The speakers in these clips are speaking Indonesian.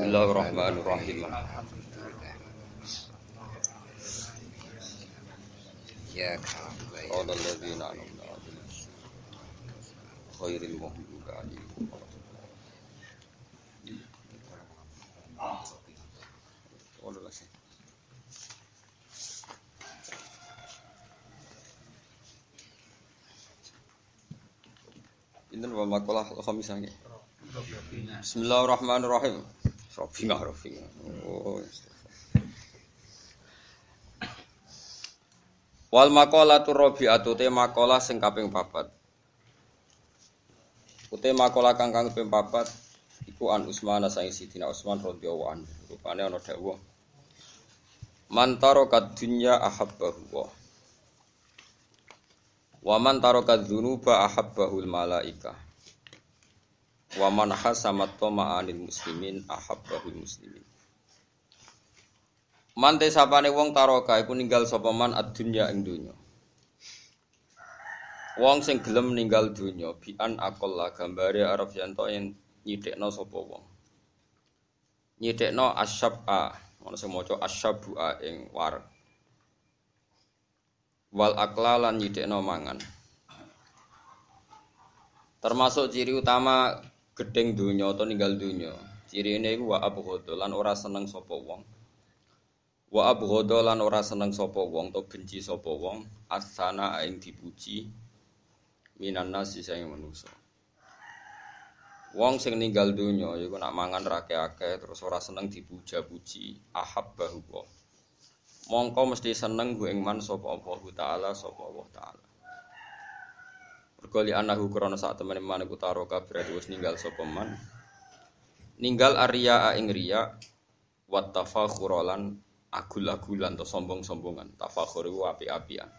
Bismillahirrahmanirrahim. Ya Qala alladziina an'amna 'alaihim ghairil maghdubi 'alaihim. Inten wa maqalah khamisah nggih. Bismillahirrahmanirrahim. Rabbina Rabbina. Oh. Wal maqalatu rabi'atu te maqalah sing kaping papat. Ute maqalah kang kang kaping papat iku an Utsman sang Sidina Utsman radhiyallahu anhu. Rupane ana dawuh. Man taraka dunya ahabbahu wa. Wa man taraka dzunuba ahabbahul malaikah. Wa man hasamat tama'anil muslimin ahabbahul muslimin. Man te sapane wong taroka iku ninggal sapa man ad-dunya ing donya. Wong sing gelem ninggal donya bian aqalla gambare arep yanto yen nyithikno sapa wong. Nyithikno asyab'a, ana sing maca asyab'a ing war. Wal aqla lan mangan. Termasuk ciri utama gedeng donya atau ninggal donya. Ciri ini wa abghadu lan ora seneng sapa wong. Wa abghadu lan ora seneng sapa wong to benci sapa wong asana ing dipuji minan nasi sing manusa. Wong sing ninggal donya iku nak mangan rake-ake terus ora seneng dipuja-puji ahabbahu. Mongko mesti seneng ku ing man sapa Allah taala sapa Allah taala. Mergo li anahu krana sak temene man iku taroka berarti wis ninggal sapa man. Ninggal arya ing riya wa tafakhuran agul-agulan atau sombong-sombongan. Tafakhur iku api-apian.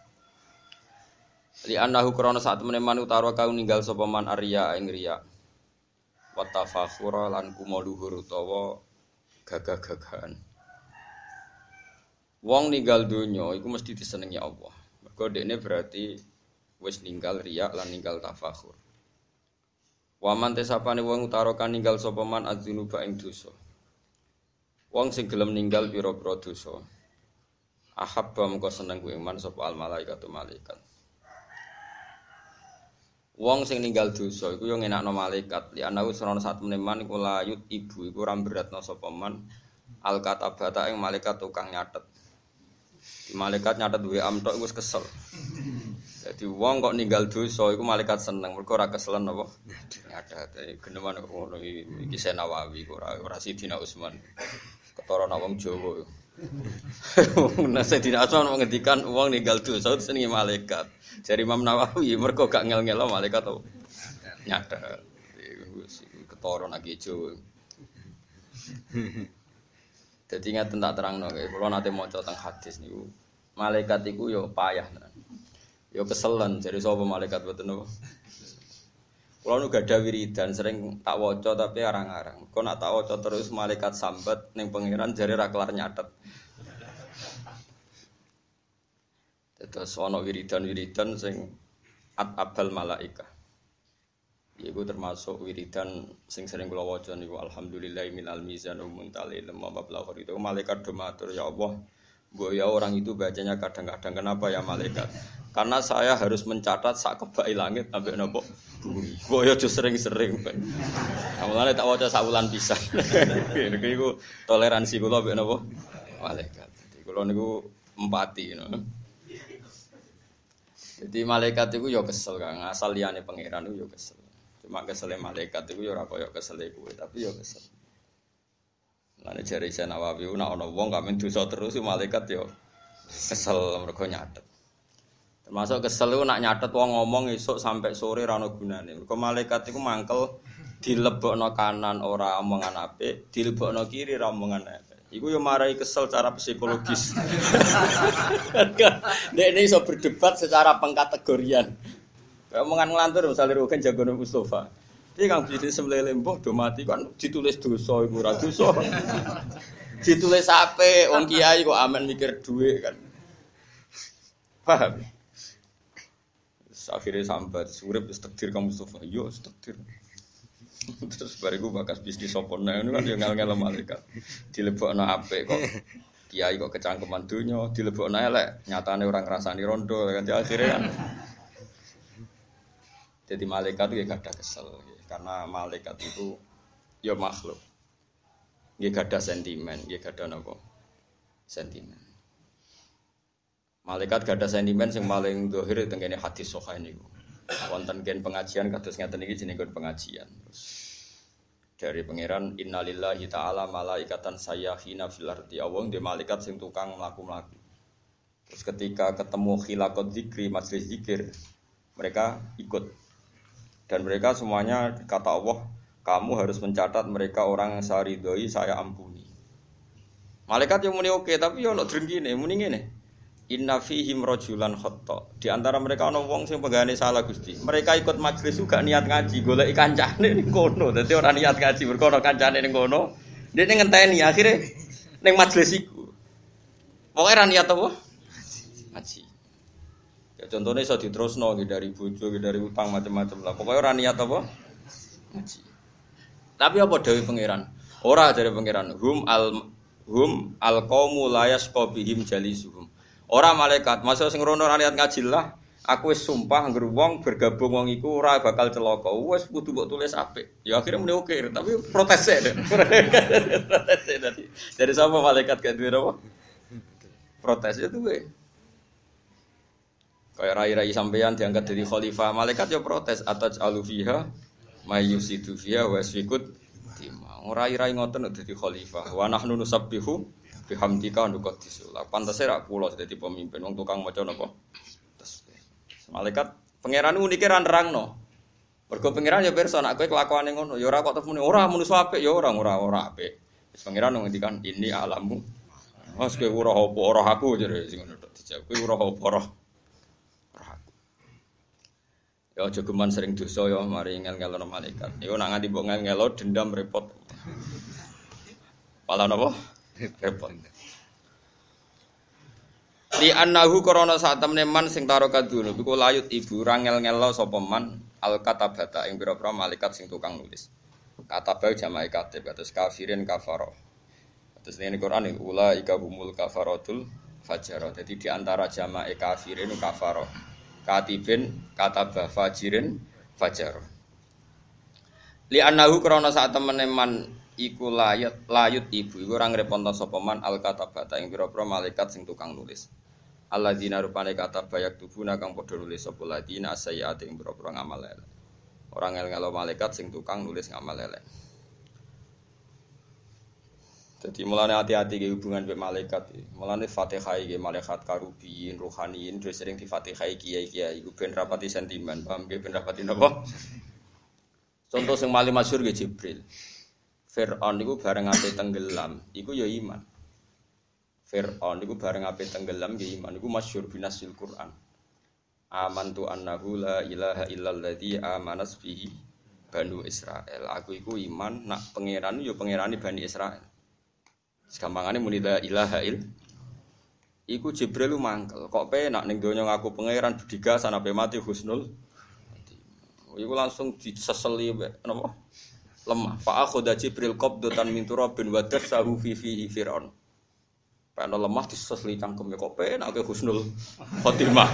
Li anahu krana sak temene man utawa kau ninggal sapa man arya ing riya. Wa tafakhura lan kumaluhur utawa gagah-gagahan. Wong ninggal donya iku mesti disenengi Allah. Mergo dekne berarti wis ninggal riya lan ninggal tafakhur. Waman tesapane wong utarokan ninggal sapa man adzunuba ing dosa. Wong sing gelem ninggal pira-pira dosa. Ahabba mengko seneng kuwi man sapa al malaikatu malaikat. Wong sing ninggal dosa iku yo ngenakno malaikat. Li ana wis ana sak meneman iku layut ibu iku ora beratno sapa man al katabata ing malaikat tukang nyatet. Malaikat nyatet duwe am tok wis kesel. Jadi wong kok ninggal dosa iku malaikat seneng mergo ora keselen apa? Nyatet. Geneman kok ngono iki Senawawi ora ora Sidina Utsman. Ketara nang wong Jawa. Nah, Sayyidina Utsman menghentikan wong ninggal dosa senenge malaikat. Jadi Imam Nawawi mergo gak ngel-ngelo malaikat apa? Nyatet. Ketara nang Jawa. Jadi ingat tentang terang no, kalau nanti mau tentang hadis niku, malaikat itu yo payah, yo keselan. Jadi sopo malaikat betul no. Kalau nu gak ada wiridan, sering tak woco tapi arang-arang. Kau nak tak woco terus malaikat sambat neng pangeran jari raklar nyatet. Terus ono wiridan-wiridan sing at abal malaika. Iku termasuk wiridan sing sering kula waca niku alhamdulillah minal mizan muntali lemma mablagh itu malaikat do matur ya Allah Mbok ya orang itu bacanya kadang-kadang kenapa ya malaikat? Karena saya harus mencatat sak kebai langit sampai nopo bumi. Mbok ya sering-sering. Mulane tak waca sak wulan pisan. Niku toleransi kula mbek nopo? Malaikat. Jadi kula niku empati you. Jadi malaikat itu ya kesel kan, asal liyane pangeran itu ya kesel. Cuma kesel malaikat itu ora koyo kesel kowe, tapi ya kesel. Lan jare Isa Nawawi nek ana wong kamen dosa terus malaikat ya kesel mergo nyatet. Termasuk kesel nak nyatet wong ngomong esuk sampai sore ra ono gunane. Mergo malaikat iku mangkel dilebokno kanan ora omongan apik, dilebokno kiri ra omongan apik. Iku yo marai kesel secara psikologis. Dek ini iso berdebat secara pengkategorian. Omongan ngelantur misalnya Rugen jagoan Mustafa. Dia kang jadi sembelih lembong do mati kan ditulis dosa iku ora dosa. ditulis ape wong kiai kok aman mikir duit kan. Paham? Akhirnya sampai surip takdir kamu Mustafa. Yo takdir. Terus bariku bakas bisnis sopon nah, ini kan yang ngel-ngel malaikat. Dilebokno apik kok kiai kok kecangkeman dunya, dilebokno elek, nyatane orang ngrasani rondo kan akhirnya kan. Jadi malaikat itu ya gak ada kesel karena malaikat itu ya makhluk. Ya gak ada sentimen, ya gak ada nopo sentimen. Malaikat gak ada sentimen yang paling dohir tentang hadis soha ini wonten gen pengajian kados ngeten iki jenenge pengajian. Terus dari pangeran innalillahi taala malaikatan sayyahina fil ardi awang di malaikat sing tukang mlaku-mlaku. Terus ketika ketemu khilaqat zikri majelis zikir mereka ikut dan mereka semuanya kata Allah kamu harus mencatat mereka orang yang saridoi saya ampuni. Malaikat yang muni oke tapi yo ono drengkine muni ngene. Inna fihim rojulan khotta. Di antara mereka ono wong sing pegane salah Gusti. Mereka ikut majelis juga niat ngaji, golek kancane ning kono. Dadi ora niat ngaji, mergo ono kancane ning kono. Dia ngenteni akhirnya ning majelis iku. Pokoke ora niat apa? Ngaji. Ya contohnya iso diterusno dari bojo, dari utang macam-macam lah. Pokoknya ora niat apa? Ngaji. Tapi apa dewi pangeran? Ora dari pangeran. Hum al hum al qaumu la yasqabihim jalisuhum. Orang malaikat, masa sing rono niat ngaji lah. Aku wis sumpah ngger bergabung wong iku ora bakal celaka. Wis kudu mbok tulis apik. Ya akhirnya muni oke, tapi protes e. protes e. Dari sama malaikat gak duwe? Protes itu gue. Kayak rai-rai sampeyan diangkat jadi khalifah, malaikat ya protes atas alufiha mayusidu fiha wa sfikut tima. Rai-rai ngoten dadi khalifah. Wa nahnu nusabbihu bihamdika nuqaddisu. Lah pantese rak kula dadi pemimpin wong tukang maca napa? Malaikat pangeran unike ra nerangno. Mergo pangeran ya pirsa nek kowe kelakuane ngono, ya ora kok temune ora manusa apik ya ora ora ora apik. Wis pangeran ngendikan ini alamu. Mas kowe ora apa ora aku jare sing ngono dijawab. Kowe ora apa ora Ya aja geman sering dosa ya mari ngel-ngelono malaikat. Iku nak nganti mbok ngel-ngelo dendam repot. Pala napa? repot. Di annahu saat temne man sing taro kadunu iku layut ibu rangel ngelo sapa man al katabata ing pira-pira malaikat sing tukang nulis. Katabah jamae katib kados kafirin kafaro. Terus ini Quran ini ula ika humul kafarotul fajaro. Jadi di antara jamae kafirin kafaro. Katibin katabah fajirin fajaro. Li annahu korona saat temene man iku layut layut ibu. Iku ora ngreponto sapa man al katabata ing pira-pira malaikat sing tukang nulis. Alladzina rupane kata bayak tubuna kang padha nulis sapa ladina sayyiati ing pira-pira ngamal elek. Ora ngel-ngelo malaikat sing tukang nulis ngamal elek jadi mulane hati-hati ke hubungan dengan malaikat. Mulane Fatihah iki malaikat karubiin, rohaniin, terus sering di Fatihah kiai-kiai iku ben rapati sentimen, paham ge ben rapati napa? Contoh sing paling masyhur ge Jibril. Fir'aun itu bareng ape tenggelam, iku ya iman. Fir'aun itu bareng ape tenggelam ya iman, iku masyhur binasil Quran. Amantu annahu la ilaha illalladzi amanas bihi Banu Israel. Aku iku iman nak pangeran yo pangerani Bani Israel. Gampangane muni la ilaha il Iku Jibril mangkel. Kok penak ning donya ngaku pangeran budiga sanape mati husnul. Iku langsung diseseli napa? lemah. Fa akhudha Jibril qabdatan min turabin wa dasahu fi fihi fir'aun. Pengen lemah disesli cangkem ya kok penak ke husnul khotimah.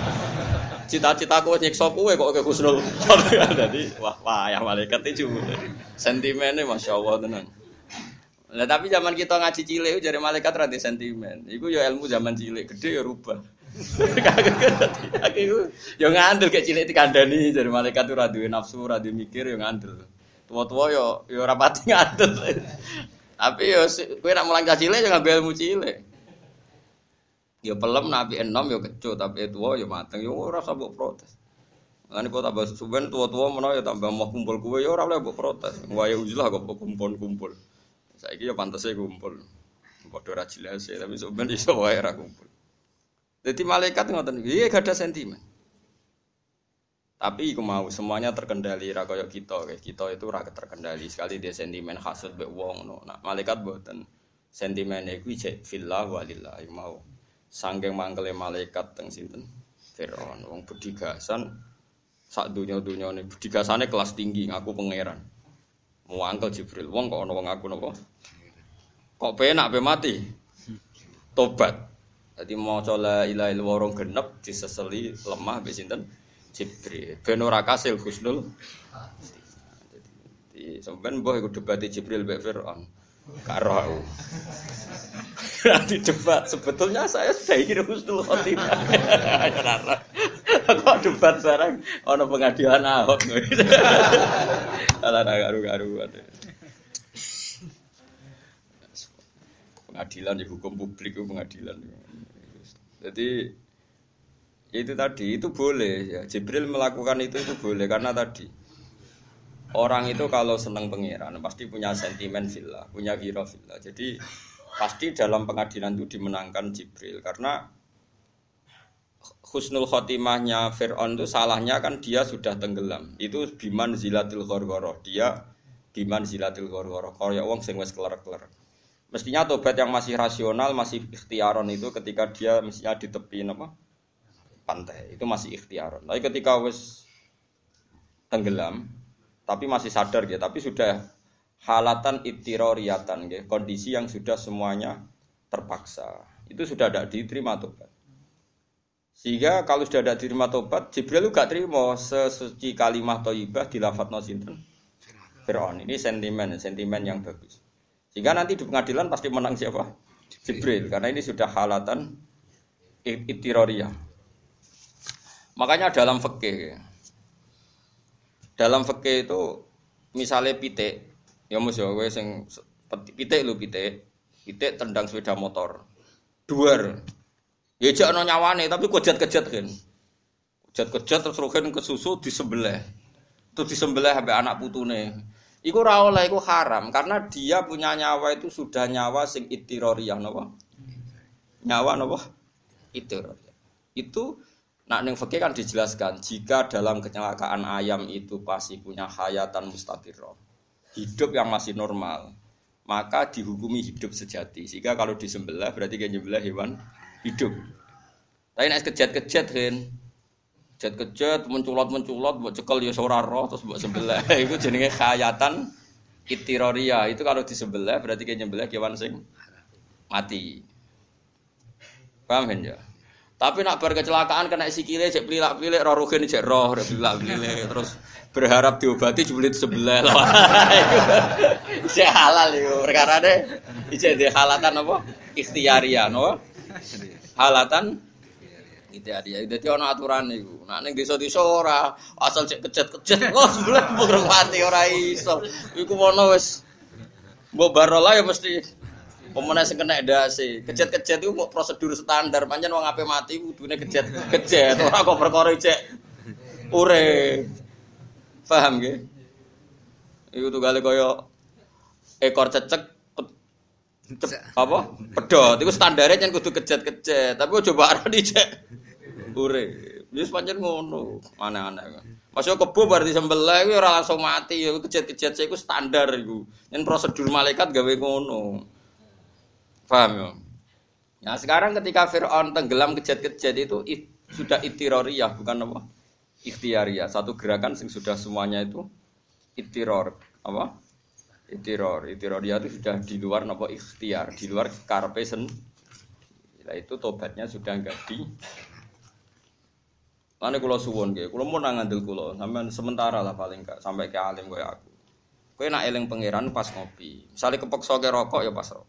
Cita-citaku wis nyiksa kowe kok ke husnul khotimah. Dadi wah wah ya malaikat itu sentimennya Masya Allah Nah, tapi zaman kita ngaji cilik jadi malaikat rada sentimen. Iku ya ilmu zaman cilik, gede ya rubah. Aku ya ngandel kayak cilik dikandani jadi malaikat tuh rada nafsu, rada mikir ya ngandel. Tua-tua yo yo rapati ngadut. Tapi yo kowe nak mulang cilik yo ngambil ilmu cilik. Yo pelem nabi enom yo kecut tapi tua yo mateng yo ora usah mbok protes. Lan kok tambah suben tua-tua menawa yo tambah mau kumpul kowe yo ora oleh mbok protes. Wae uzlah kok kumpul-kumpul. Saiki yo pantese kumpul. Padha ora jelas tapi suben iso wae ora kumpul. Jadi malaikat ngoten iki gak ada sentimen. Tapi iku mau semuanya terkendali ra kita, kayak kita itu ra terkendali sekali dia sentimen hasud be wong no. Nah, malaikat boten sentimen iku cek fillah walillah mau. Sanggeng mangkele malaikat teng sinten? Firaun wong bedigasan sak dunya-dunyane bedigasane kelas tinggi ngaku pangeran. Muangkel Jibril. Wong kok ana wong aku napa? Kok penak pe mati? Tobat. Jadi mau la ilaha illallah genep diseseli lemah be sinten? Jibril. Ben ora kasil husnul. Jadi sampean mbah iku debat Jibril mbek Firaun. Karo aku. Nanti debat sebetulnya saya sudah ingin husnul khotimah. Kok debat barang ono pengadilan Ahok. Alah garu-garu. Pengadilan di hukum publik itu pengadilan. Jadi itu tadi itu boleh ya. Jibril melakukan itu itu boleh karena tadi orang itu kalau senang pangeran pasti punya sentimen villa, punya hero villa. Jadi pasti dalam pengadilan itu dimenangkan Jibril karena husnul khotimahnya Fir'aun itu salahnya kan dia sudah tenggelam. Itu biman zilatil ghorgoroh. Dia biman zilatil ghorgoroh. ya wong sing wis keler-keler. Mestinya tobat yang masih rasional, masih ikhtiaron itu ketika dia mestinya di tepi apa? pantai. Itu masih ikhtiaron. Tapi ketika wis tenggelam, tapi masih sadar ya, tapi sudah halatan itiroriatan ya, kondisi yang sudah semuanya terpaksa. Itu sudah tidak diterima tobat. Sehingga kalau sudah ada diterima tobat, Jibril juga terima sesuci kalimat toibah di lafat sinten. Fir'aun. Ini sentimen, sentimen yang bagus. Sehingga nanti di pengadilan pasti menang siapa? Jibril. Karena ini sudah halatan itiroria. Makanya dalam fikih, dalam fikih itu misalnya pitik, ya mus ya, sing pitik lu pitik, pitik tendang sepeda motor, duar, Ya jek ana nyawane tapi kejat-kejat kan. Kejat-kejat terus rohen ke susu disembelih. Terus disembelih sampai anak putune. Iku ora oleh iku haram karena dia punya nyawa itu sudah nyawa sing itiroriyah napa? Nyawa napa? Itiroriyah. Itu nak ning fikih kan dijelaskan jika dalam kecelakaan ayam itu pasti punya hayatan mustaqirrah. Hidup yang masih normal, maka dihukumi hidup sejati. Sehingga kalau disembelih berarti kan nyembelih hewan hidup. Tapi nek kejat-kejat kan. Kejat-kejat menculot-menculot buat cekel ya ora roh terus buat sebelah. Iku jenenge khayatan itiroria. Itu kalau di sebelah berarti kayak nyembelah kewan sing mati. Paham kan ya? Tapi nak bar kecelakaan kena sikile cek pelilak-pelik roh rugen cek roh pelilak-pelik terus berharap diobati julit sebelah lah. Cek halal itu perkara deh. Cek di halatan apa? Ikhtiaria, no? halatan itu dia jadi ono aturan itu nah neng desa desa ora asal cek kejet kejet oh sebelah mati ora iso iku mono wes mbok barola ya mesti pemenang sing kena dasi kejet kejet itu mau prosedur standar. Panjang wong ape mati kudune kejet kejet. Ora kok perkara cek ure paham gak? Iku tuh kali koyo ekor cecek apa? Pedot. Itu standarnya jangan kudu kejet-kejet. Tapi coba arah dicek ure wis pancen ngono. Mana-mana Masuk kebo bar disembelih kuwi ora langsung mati. Ya kejet-kejet iku standar iku. Yen prosedur malaikat gawe ngono. Paham ya? Nah sekarang ketika Fir'aun tenggelam kejet-kejet itu it, sudah itiroriyah bukan apa? Ikhtiariyah. Satu gerakan sing sudah semuanya itu itiror apa? itiror itiror dia itu sudah di luar nopo ikhtiar di luar karpe sen nah, itu tobatnya sudah enggak di Lalu kulo suwon gitu, kulo mau ngandel kulo, sampai sementara lah paling enggak sampai ke alim gue aku. Kue nak eling pangeran pas ngopi, misalnya kepeksa ke rokok ya pas rokok.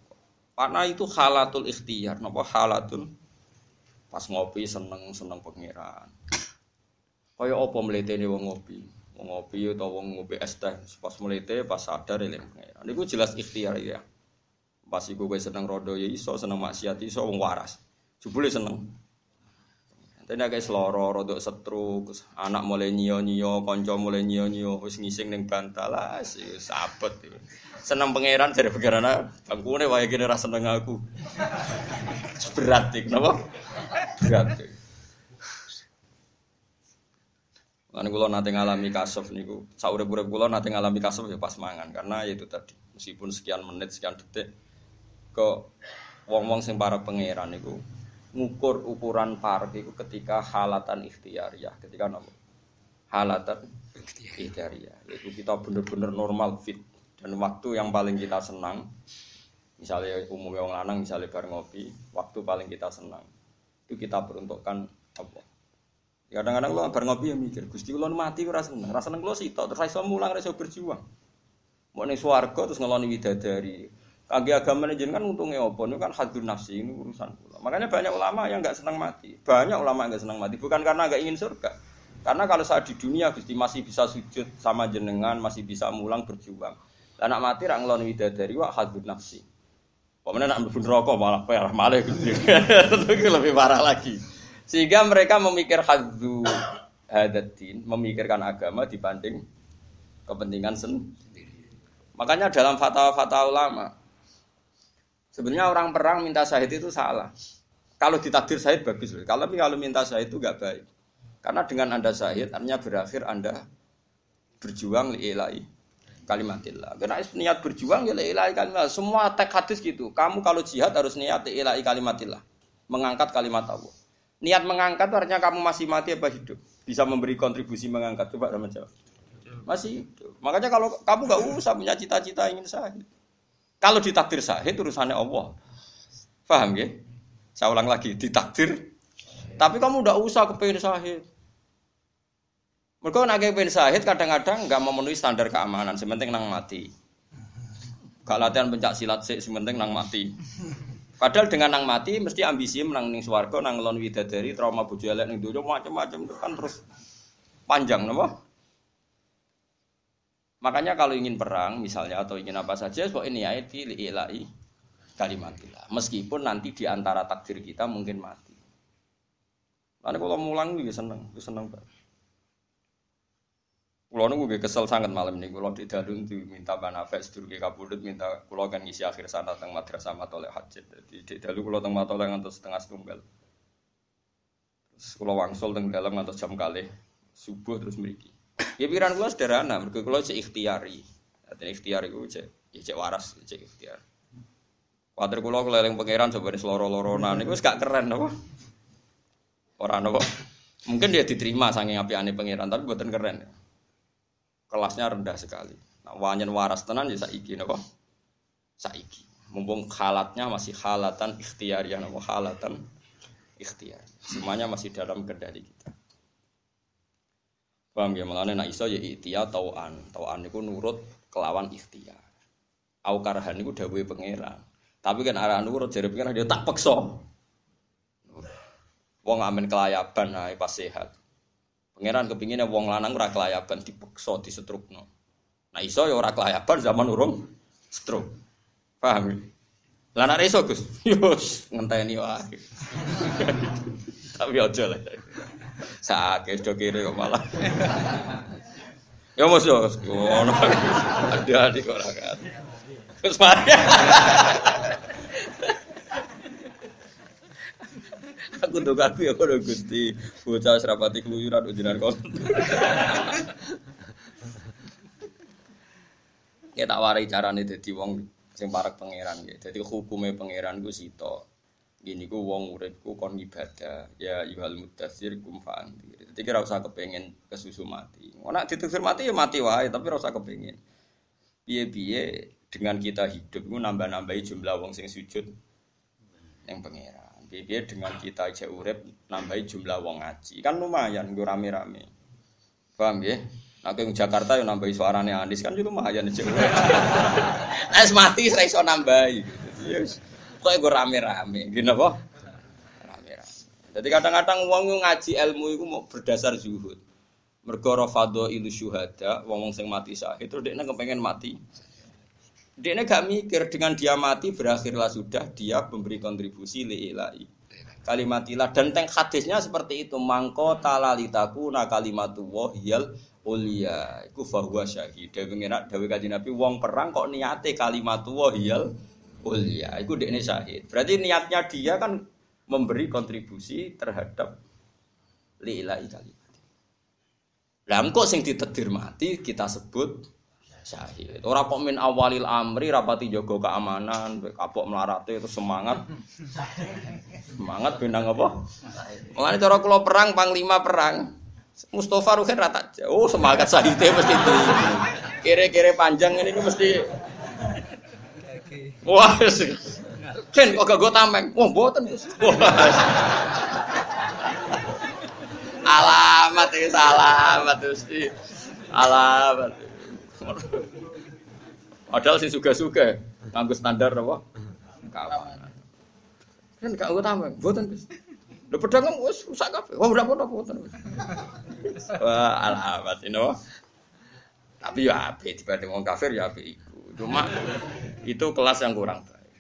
Karena itu halatul ikhtiar, nopo halatul? Pas ngopi seneng seneng pangeran. Kaya opo meleteni wong ngopi, ngopi atau wong ngopi es teh. Pas melete pas sadar eling pangeran niku jelas ikhtiar ya. Pas kowe seneng rodo ya iso seneng maksiat iso wong waras. Jebule seneng Tapi kayak seloro, rodok setruk, anak mulai nyio nyio, konco mulai nyio nyio, wis ngising neng bantal lah, sih sabet. Seneng pangeran dari pangeran bangkune wae gini rasa seneng aku. Berat kenapa? Berat. Lan kula nate ngalami kasuf niku, saurip-urip kula nate ngalami kasuf ya pas mangan karena ya itu tadi meskipun sekian menit sekian detik kok wong-wong sing para pangeran niku ngukur ukuran parek itu ketika halatan ya ketika nopo halatan ya yaitu kita bener-bener normal fit Dan waktu yang paling kita senang, misalnya umumnya orang lanang, misalnya bar ngopi, waktu paling kita senang itu kita peruntukkan apa? Kadang-kadang lo bar ngopi ya mikir, Gusti lo mati ora seneng, rasa seneng lo sitok terus iso mulang, iso berjuang. Mau nih swarga terus ngeloni widadari. Kaki agama kan untungnya apa? Ini kan hadun nafsi ini urusan pula. Makanya banyak ulama yang nggak senang mati. Banyak ulama yang nggak senang mati. Bukan karena nggak ingin surga. Karena kalau saat di dunia Gusti masih bisa sujud sama jenengan, masih bisa mulang berjuang. Anak mati rak ngeloni widadari wah hadun nafsi. Pemenang nak mlebu rokok malah parah malah gitu. Itu lebih parah lagi. Sehingga mereka memikir hadu hadatin, memikirkan agama dibanding kepentingan sendiri. Makanya dalam fatwa-fatwa ulama, sebenarnya orang perang minta syahid itu salah. Kalau ditakdir syahid bagus, kalau kalau minta syahid itu gak baik. Karena dengan anda syahid, artinya berakhir anda berjuang liilai kalimatillah. Karena niat berjuang ya ilahi kalimat. Semua teks hadis gitu. Kamu kalau jihad harus niat ilahi kalimatillah. Mengangkat kalimat Allah. Niat mengangkat artinya kamu masih mati apa hidup? Bisa memberi kontribusi mengangkat. Coba sama jawab. Masih hidup. Makanya kalau kamu nggak usah punya cita-cita ingin sahid. Kalau ditakdir sahid urusannya Allah. Paham ya? Saya ulang lagi, ditakdir. Tapi kamu udah usah kepengen sahid. Mereka nak pengen sahid kadang-kadang nggak memenuhi standar keamanan, sementing nang mati. Gak latihan pencak silat sih, sementing nang mati. Padahal dengan nang mati mesti ambisi menang ning swarga nang lon widadari trauma bojo elek ning donya macam-macam kan terus panjang napa? Makanya kalau ingin perang misalnya atau ingin apa saja kok ini ayat ilahi kalimatillah. Meskipun nanti di antara takdir kita mungkin mati. Lalu kalau mulang juga seneng, seneng banget. Kulo nunggu gue kesel sangat malam ini. Kulo di dalun tuh minta banafek sedurunge kabudut minta kulo kan ngisi akhir sana teng madrasah matoleh hajat. Jadi di dalu kulo teng matoleh ngantos setengah setunggal. Terus kulo wangsul teng dalam ngantos jam kali subuh terus meriki. Ya pikiran kulo sederhana, mereka kulo cek ikhtiari. Artinya ikhtiari gue cek, ya cek waras, cek ikhtiar. Kuatir kulo keliling pangeran coba seloro-loronan, itu gak keren apa? Orang apa? Mungkin dia diterima saking api aneh pangeran, tapi buatan keren. Ya kelasnya rendah sekali. Nah, wanyen waras tenan ya saiki napa? Saiki. Mumpung halatnya masih halatan ikhtiar ya napa halatan ikhtiar. Semuanya masih dalam kendali kita. Paham ya malane nak iso ya ikhtiar tauan. Tauan niku nurut kelawan ikhtiar. Au karhan niku dawuhe pangeran. Tapi kan arah nurut jare pangeran dia tak peksa. Wong amin kelayaban ae pas sehat. Pangeran kepinginnya wong lanang ora kelayaban dipeksa disetrukno. Nah iso ya ora kelayaban zaman urung stroke. Paham ya? Lah nek iso Gus, yos ngenteni wae. Tapi aja lah. Sakit do kiri kok malah. Ya mos yo ngono. Ada-adik kok ora kan. Terus mari. Aku tuh aku ya kono Gusti. Bocah serapati keluyuran ujian kok. Ya tak warai carane dadi wong sing parek pangeran ya. Dadi hukume pangeran ku. Gini ku wong uripku kon ibadah. Ya yuhal mudathir kum fa'andir. Dadi kira usah kepengin kesusu mati. Nek ditusir mati ya mati wae, tapi ora usah kepengin. Piye-piye dengan kita hidup ku nambah-nambahi jumlah wong sing sujud yang pangeran. Biar dengan kita aja urep nambahi jumlah wong ngaji kan lumayan gue rame-rame. Paham ya? Nah, ke Jakarta yang nambahi suaranya Anies kan juga lumayan aja. Es mati saya iso nambahi. Yes. Kok gue rame-rame, gini apa? Rame-rame. Jadi kadang-kadang wong ngaji ilmu itu mau berdasar zuhud. Mergo rafadho ilu syuhada, wong wong sing mati syahid terus dia kepengen mati. Dia gak mikir dengan dia mati berakhirlah sudah dia memberi kontribusi liilai kalimatilah dan teng hadisnya seperti itu mangko talalitaku na kalimatu wahyal ulia iku fahuwa syahid dewe ngenak dewe kaji nabi wong perang kok niate kalimatu wahyal ulia iku dekne syahid berarti niatnya dia kan memberi kontribusi terhadap liilai kalimat lah kok sing ditedir mati kita sebut syahid. Ora kok min awalil amri rapati jogo keamanan, kapok melarate itu semangat. Semangat bendang apa? Mulane cara kula perang panglima perang. Mustafa Ruhin rata oh semangat syahidnya mesti itu. Kiri-kiri panjang ini mesti Wah, Ken kok gak gue tameng? Wah, boten. alamat ini alamat mesti alamat. Padahal sih suka-suka, nganggo standar apa? Kawanan. Kan gak gue tameng, boten. Lho pedang wis rusak kabeh. Wah, ora apa-apa. Wah, alamat ini Tapi ya apik dibanding wong kafir ya apik. Cuma itu kelas yang kurang baik.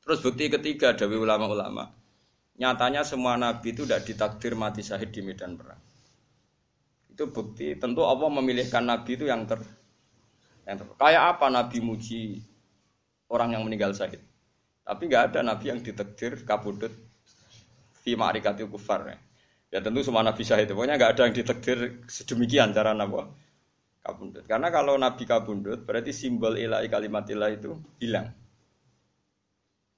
Terus bukti ketiga dari ulama-ulama, nyatanya semua nabi itu tidak ditakdir mati syahid di medan perang. Itu bukti. Tentu Allah memilihkan nabi itu yang ter, yang ter kayak apa nabi muji orang yang meninggal syahid. Tapi nggak ada nabi yang ditakdir kabudut fi ma'rikati kufar ya. ya tentu semua nabi syahid pokoknya nggak ada yang ditakdir sedemikian cara nabi kabundut karena kalau nabi kabundut berarti simbol ilahi kalimat ilah itu hilang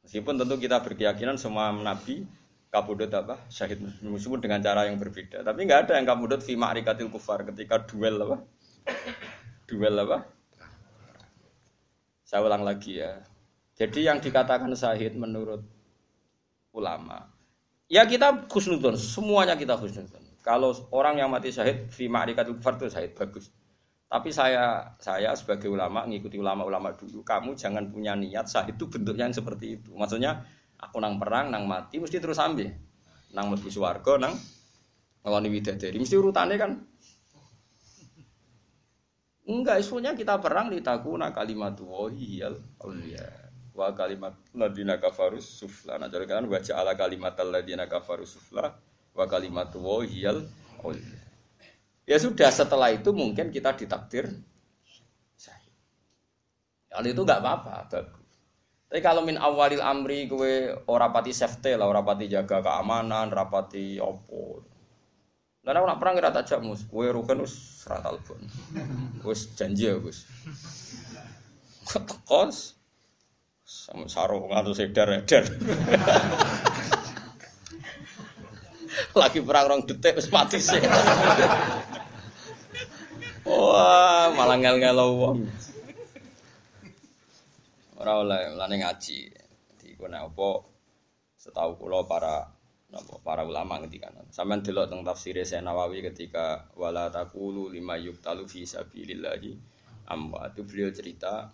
Meskipun tentu kita berkeyakinan semua nabi kabudut apa syahid meskipun dengan cara yang berbeda. Tapi nggak ada yang kabudut fi ma'rikatil kufar ketika duel apa? Duel apa? Saya ulang lagi ya. Jadi yang dikatakan syahid menurut ulama, ya kita khusnudon, semuanya kita khusnudon. Kalau orang yang mati syahid fi ma'rikatil kufar itu syahid bagus. Tapi saya saya sebagai ulama ngikuti ulama-ulama dulu, kamu jangan punya niat sah itu bentuknya yang seperti itu. Maksudnya aku nang perang, nang mati mesti terus ambil. Nang mlebu swarga, nang ngeloni widadari. Mesti urutannya kan Enggak, isunya kita perang di takuna kalimat wahiyal auliya wa kalimat ladina kafarus sufla. Nah, jadi kan baca ala kalimat ladina kafarus sufla wa kalimat wahiyal auliya. Ya sudah setelah itu mungkin kita ditakdir syahid. Kalau itu nggak apa-apa, bagus. Tapi kalau min awalil amri kue orapati safety lah, orapati jaga keamanan, rapati opo. Lalu aku nak perang kira tak mus, kue rugen us ratal pun, us janji ya gus. Kos, sama sarung atau sedar edar. Lagi perang rong detik us mati sih. Wah, malah ngel-ngel wong. Ora oleh lane ngaji. Di kono apa setahu kula para napa para ulama ngendikan. Sampeyan delok teng tafsir Nawawi ketika wala taqulu lima yuqtalu fi sabilillahi amma itu beliau cerita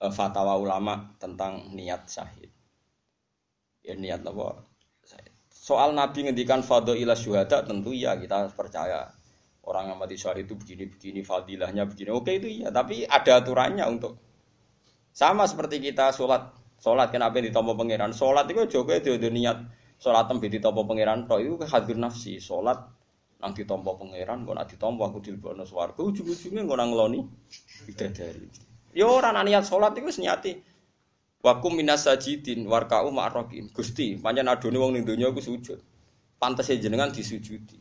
uh, fatwa ulama tentang niat syahid. Ya niat apa? Soal Nabi ngendikan fadho ila syuhada tentu ya kita percaya orang yang mati syahid itu begini-begini, fadilahnya begini. Oke itu iya, tapi ada aturannya untuk sama seperti kita sholat, sholat kenapa ditompo pangeran? Sholat itu juga itu niat sholat tembi ditompo pangeran. Toh itu hadir nafsi, sholat nang ditompo pangeran, kok nak ditompo aku dilbono swarga, ujung-ujungnya kok nang loni bidadari. Ya orang niat sholat itu senyati Wakum minas sajidin warkau ma'rokin Gusti, panjang adone wong ning donya sujud. Pantes jenengan disujudi.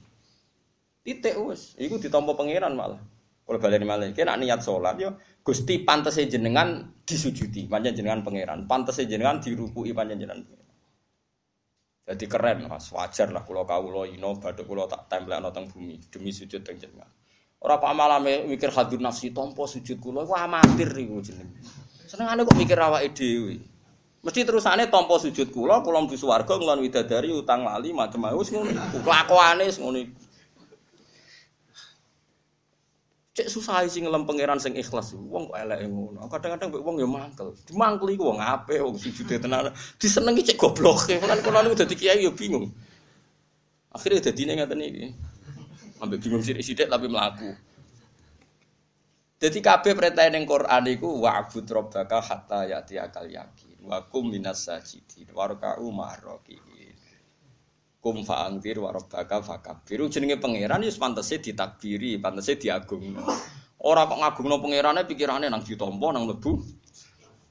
Titik wis, iku ditampa pangeran malah. Kalau balik malah, kena niat sholat yo, gusti pantas jenengan disujudi, panjang jenengan pangeran, pantas jenengan dirukui panjang jenengan. Jadi keren mas, wajar lah kalau kau lo ino, badu kalau tak tempel noteng bumi demi sujud dan jenengan. Orang pak malam mikir hadir nafsi tompo sujud kulo, wah amatir iku jeneng. Seneng ane kok mikir awak dewi. Mesti terusannya tompo sujud kulo, kulo mlebu swarga ngelon widadari utang lali macam-macam wis ngono. Kelakuane ngono Cek susah sih ngelem pangeran sing ikhlas. Wong kok elek ngono. Kadang-kadang mbek wong ya mangkel. Dimangkeli ku wong apik, wong sujude tenan. Disenengi cek goblok. Kan kula niku dadi kiai ya bingung. Akhirnya dadine ngaten iki. Ambek bingung sithik-sithik tapi mlaku. Jadi kabeh perintah ning Quran iku wa'bud rabbaka hatta yati akal yakin. Wa kum minas sajidin warka'u ma'rokin kum fa'angfir wa rabbaka fakabir. Jenenge pangeran ya pantese ditakbiri, pantese diagungno. Ora kok ngagungno pangerane pikirane nang ditampa nang mlebu.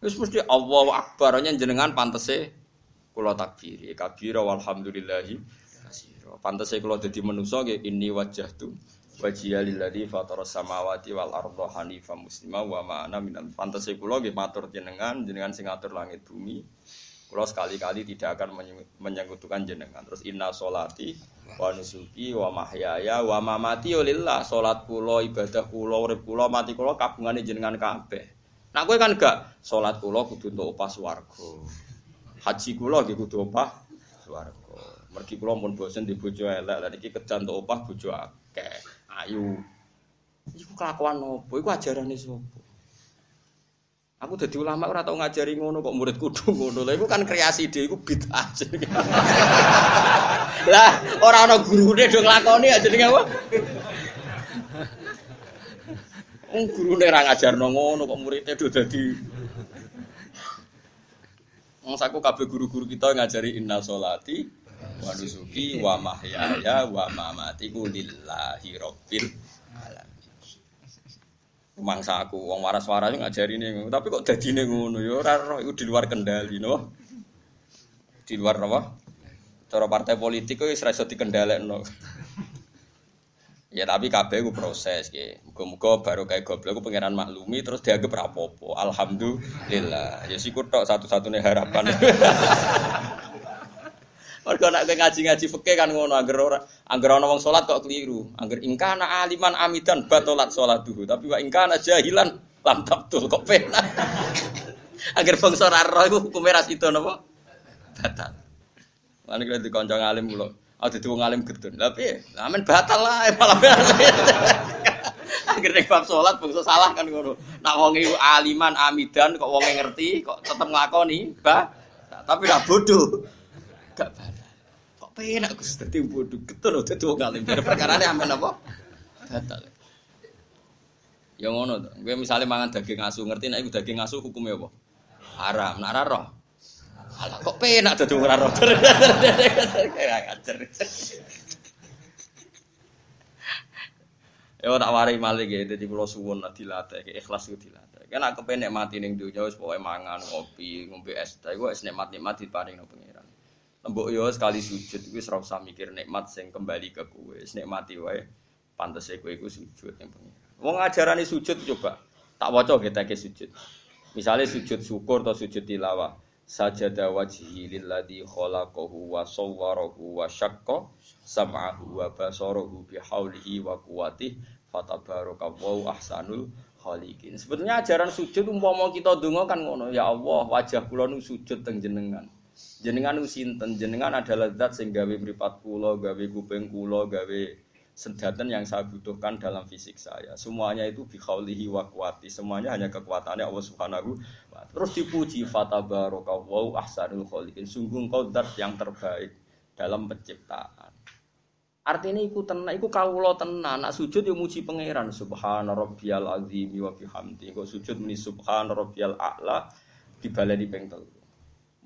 Wis mesti Allahu Akbar jenengan pantese kula takbiri. Kabira walhamdulillahi kasira. Pantese kula dadi manusa nggih inni wajjahtu wajhiya lilladzi fatara samawati wal arda hanifa muslima wa ma ana minal pantese kula nggih matur jenengan jenengan sing ngatur langit bumi Kalau sekali-kali tidak akan menyekutukan jenengan. Terus inna solati wa nusuki wa mahyaya wa mamati lillah. Salat kula, ibadah kula, urip kula, mati kula kabungane jenengan kabeh. Nah kowe kan gak salat kula kudu opah swarga. Haji kula nggih kudu opah swarga. Mergi kula pun bosen di bojo elek, lha iki kejan untuk opah bojo akeh. Ayu. Iku kelakuan opo? Iku ajarane sapa? Aku jadi ulama ora tau ngajari ngono kok murid kudu ngono. Lah iku kan kreasi dhewe iku bid'ah. lah ora ana gurune do nglakoni aja jenenge apa? Wong gurune ora ngajarno ngono kok muridnya do dadi Wong saku kabeh guru-guru kita ngajari inna sholati wa nusuki wa mahyaya wa mamati lillahi rabbil mangsa aku wong waras-waras ngajari nih tapi kok jadi nih ngono? Ya ora itu di luar kendali no. Di luar apa? Cara partai politik kok iso dikendalekno ya tapi kabeh ku proses ya muga-muga baru kayak goblok ku pangeran maklumi terus dianggap rapopo alhamdulillah. Ya sih tok satu-satunya harapan Mergo nek ngaji-ngaji fikih kan ngono angger ora angger ana wong salat kok keliru. Angger ingkana aliman amidan batolat salatuhu. Tapi wa ingkana jahilan lam tabtul kok penak. angger bangsa ora ro iku hukume ra sida napa? Batal. Lan iki dikonco ngalim kula. Dadi wong alim gedun. Lah piye? Amen batal lah malah. Angger nek bab salat bangsa salah kan ngono. Nak wong aliman amidan kok wonge ngerti kok tetep nglakoni, bah. Tapi ra bodoh. Gak batal penak Gus dadi bodoh getun dadi wong alim. Perkarane amen apa? Batal. Ya ngono to. Kowe misale mangan daging asu, ngerti nek daging asu hukumnya apa? Haram. Nek ora roh. Alah kok penak dadi ora roh. Ya tak wari malih ya, dadi kula suwun dilatih, ikhlas ku dilatih. Kan aku penek mati ning donya wis pokoke mangan, ngopi, ngombe es teh, iku wis nikmat-nikmat diparing nang pengiran. Mbok yo sekali sujud iku ora usah mikir nikmat sing kembali ke kowe. Nikmati wae. Pantese kowe iku sujud ning pengiran. Wong ajarane sujud coba tak waca kita ke sujud. Misalnya sujud syukur atau sujud tilawah. Sajada wajhi lilladzi khalaqahu wa sawwarahu wa syaqqa sam'ahu wa basarahu bihaulihi wa quwwatihi fatabarakallahu ahsanul khaliqin. Sebetulnya ajaran sujud umpama kita donga kan ngono, ya Allah, wajah kula nu sujud teng jenengan. Jenengan sinten jenengan adalah zat sing gawe mripat kula, gawe kuping kula, gawe sedaten yang saya butuhkan dalam fisik saya. Semuanya itu bikhaulihi wa kuwati. Semuanya hanya kekuatannya Allah Subhanahu wa Terus dipuji fatabarakallahu ahsanul khaliqin. Sungguh engkau zat yang terbaik dalam penciptaan. Artinya iku tenan, iku kawula tenan. Nak sujud yo muji pangeran subhana rabbiyal azim wa bihamdi. Kok sujud muni subhana rabbiyal a'la dibaleni ping telu.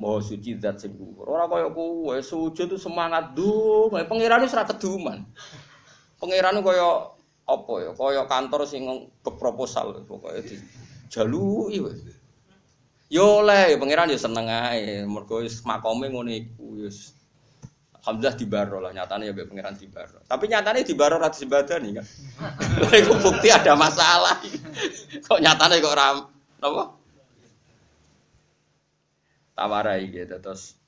Maha suci zat sing dhuwur. Ora kaya kowe sujud itu semangat dong. Pangeran wis ora keduman. Pangeran kaya apa ya? Kaya kantor sing proposal pokoke di jaluki wis. Yo oleh pangeran yo seneng ae. Mergo wis makome ngono iku wis Alhamdulillah di baro lah nyatanya ya pangeran di baro. Tapi nyatanya di baro rata nih kan. Itu bukti ada masalah. kok nyatanya kok ram, apa? Tawarai gitu terus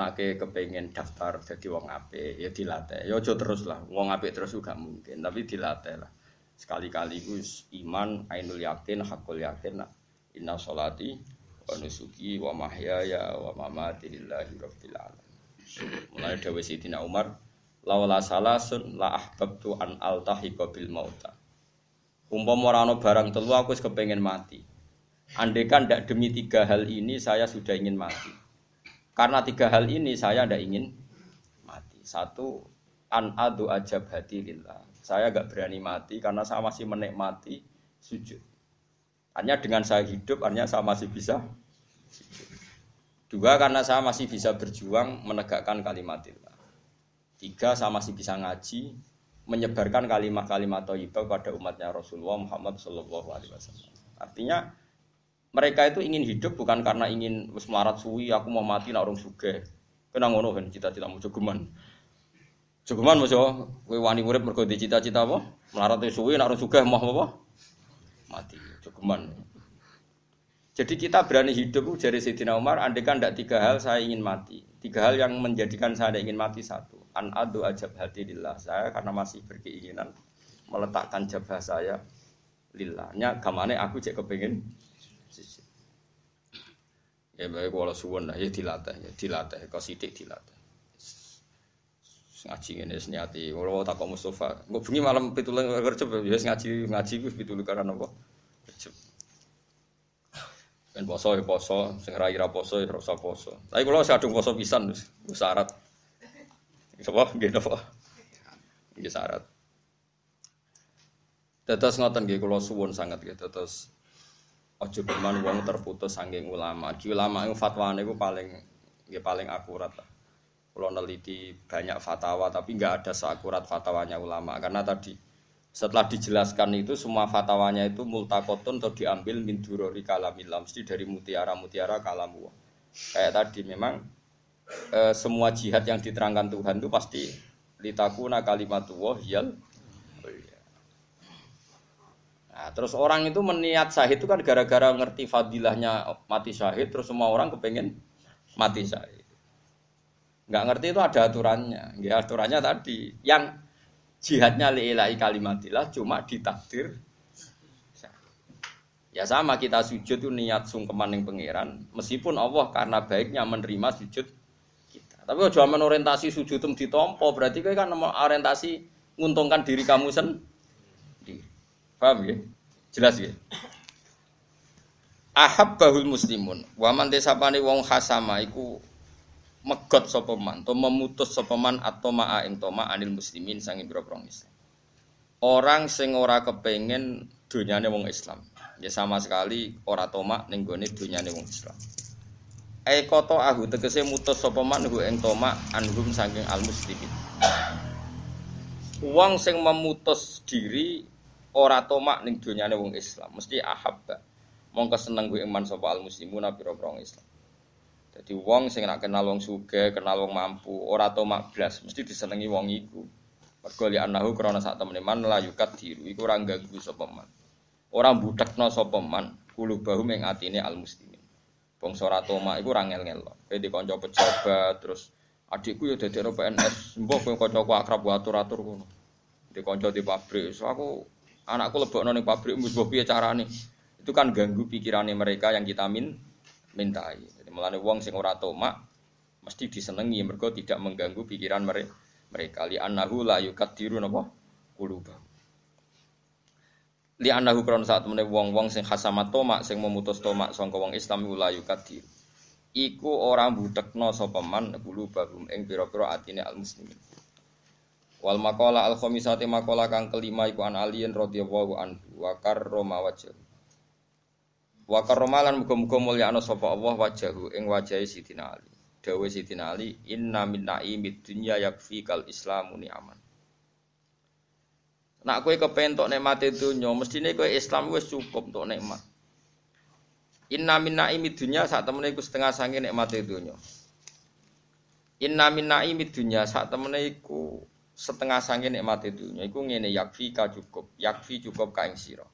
nake kepengen daftar jadi wong ape ya dilatih. Ya ojo terus lah wong ape terus juga mungkin tapi dilatih lah. Sekali-kali gus iman ainul yakin hakul yakin nah. inna solati wa nusuki wa mahyaya wa mamati lillahi rabbil alamin. Mulai dawe sidina Umar lawala salasun la ahbabtu an altahiqa bil mauta. Umpama ora barang telu aku wis kepengin mati Andaikan tidak demi tiga hal ini saya sudah ingin mati. Karena tiga hal ini saya tidak ingin mati. Satu, an adu ajab hati lillah. Saya gak berani mati karena saya masih menikmati sujud. Hanya dengan saya hidup, hanya saya masih bisa. Dua, karena saya masih bisa berjuang menegakkan kalimat Allah. Tiga, saya masih bisa ngaji, menyebarkan kalimat-kalimat thayyibah pada umatnya Rasulullah Muhammad Shallallahu Alaihi Wasallam. Artinya mereka itu ingin hidup bukan karena ingin wis suwi aku mau mati nak orang suge kena ngono kan cita-cita mau jogeman jogeman mau kowe wani urip mergo cita-cita apa melarat suwi nak orang suge mau apa mati jogeman Jadi kita berani hidup dari Sayyidina Umar, kan tidak tiga hal saya ingin mati. Tiga hal yang menjadikan saya ingin mati satu. An adu ajab hati lillah. Saya karena masih berkeinginan meletakkan jabah saya lillahnya. Kamane aku cek kepingin Ya baik kalau suwon lah ya dilatih ya dilatih kau sidik dilatih. Ngaji ini senyati. Kalau tak kau Mustafa, gue bengi malam pitulang kerja ya ngaji ngaji gue pitulang karena apa? Kerja. Ben poso ya poso, sing ra ira poso ya rasa poso. Tapi kalau sadung poso pisan wis syarat. Sapa nggih syarat. Tetes ngoten nggih kula suwun sangat nggih tetes aja berman wong terputus saking ulama. Ki ulama itu fatwane iku paling nggih paling akurat lah. Kalau neliti banyak fatwa tapi nggak ada seakurat fatwanya ulama karena tadi setelah dijelaskan itu semua fatwanya itu multakotun atau diambil min durori kalamillah mesti dari mutiara-mutiara kalamu. Kayak tadi memang e, semua jihad yang diterangkan Tuhan itu pasti litakuna kalimatullah yal Nah, terus orang itu meniat syahid itu kan gara-gara ngerti fadilahnya mati syahid, terus semua orang kepengen mati syahid. Nggak ngerti itu ada aturannya. Ya, aturannya tadi yang jihadnya li'ilai kalimatillah cuma ditakdir Ya sama kita sujud itu niat sungkeman yang pangeran, meskipun Allah karena baiknya menerima sujud kita. Tapi kalau cuma orientasi sujud itu ditompo, berarti kan orientasi menguntungkan diri kamu sendiri. Paham ya? Jelas ya? Ahab bahul muslimun, waman desapani wong hasama iku megot sopeman, atau memutus sopeman atau maa ing toma anil muslimin sangi biro Islam. Orang sing ora kepengen dunyane wong Islam. Ya sama sekali ora toma ning gone wong Islam. Ai koto ahu tegese mutus sopeman hu ing toma anhum saking al muslimin. Wong sing memutus diri ora toma ning dunyane wong Islam, mesti ahabba. Mongko seneng gue iman sapa al muslimuna pira-pira Islam. Jadi wong sing nak kenal wong suge, kenal wong mampu, ora tau blas, mesti disenengi wong iku. Mergo li anahu krana sak temene man la yukat diru iku ora ganggu sapa man. Ora mbudhekno sapa man bahu ing atine al muslimin. Bangsa ora toma iku ora ngel-ngel. Kowe di kanca pejabat terus adikku ya dadi PNS, mbok kowe kancaku akrab atur-atur ngono. Kanca di pabrik, so aku anakku lebokno ning pabrik mbok piye carane. Itu kan ganggu pikirannya mereka yang kita min mintai. Mulane wong sing ora tomak mesti disenengi mergo tidak mengganggu pikiran mereka. Mereka li annahu la yukadiru napa quluba. Li annahu kron saat meneh wong-wong sing khasamat tomak sing memutus tomak sangka wong Islam la yukadiru. Iku ora mbudekno sapa man qulubahum ing pira-pira atine al muslimin. Wal maqala al khamisati maqala kang kelima iku an aliyin radhiyallahu anhu wa karrama wajh. Wa karomalan muga-muga mulyakno sapa Allah wajahu ing wajahe Sidina Ali. Dawe Sidina Ali, inna min naimid dunya yakfi kal islamu ni'aman. Nak kowe kepen tok nikmate donya, mestine kowe Islam wis cukup untuk nikmat. Inna min naimid dunya sak temene iku setengah sange nikmate donya. Inna min naimid dunya sak temene iku setengah sange nikmate donya. Iku ngene yakfi ka cukup, yakfi cukup ka ing sira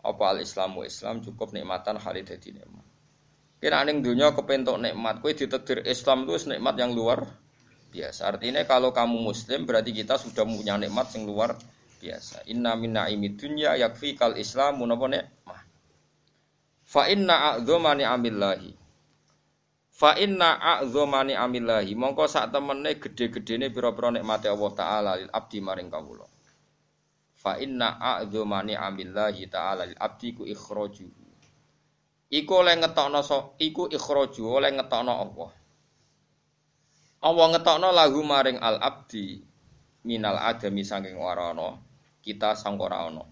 apa al Islamu Islam cukup nikmatan khalid dadi nikmat. Kira ning dunia kepentok nikmat, kowe ditetir Islam itu nikmat yang luar biasa. Artinya kalau kamu muslim berarti kita sudah punya nikmat yang luar biasa. Inna min naimi dunya yakfi kal Islam napa nikmah. Fa inna a'dzama ni'amillahi. Fa inna a'dzama ni'amillahi. Mongko sak temene gede-gedene pira-pira nikmate Allah taala lil abdi maring kawula. Fa inna a'dzama ni'amillahi ta'ala lil abdi ku ikhraju. Iku oleh ngetokno so, iku ikhraju oleh ngetokno Allah. Allah ngetokno lagu maring al abdi minal adami saking ora. Kita sang ora ana.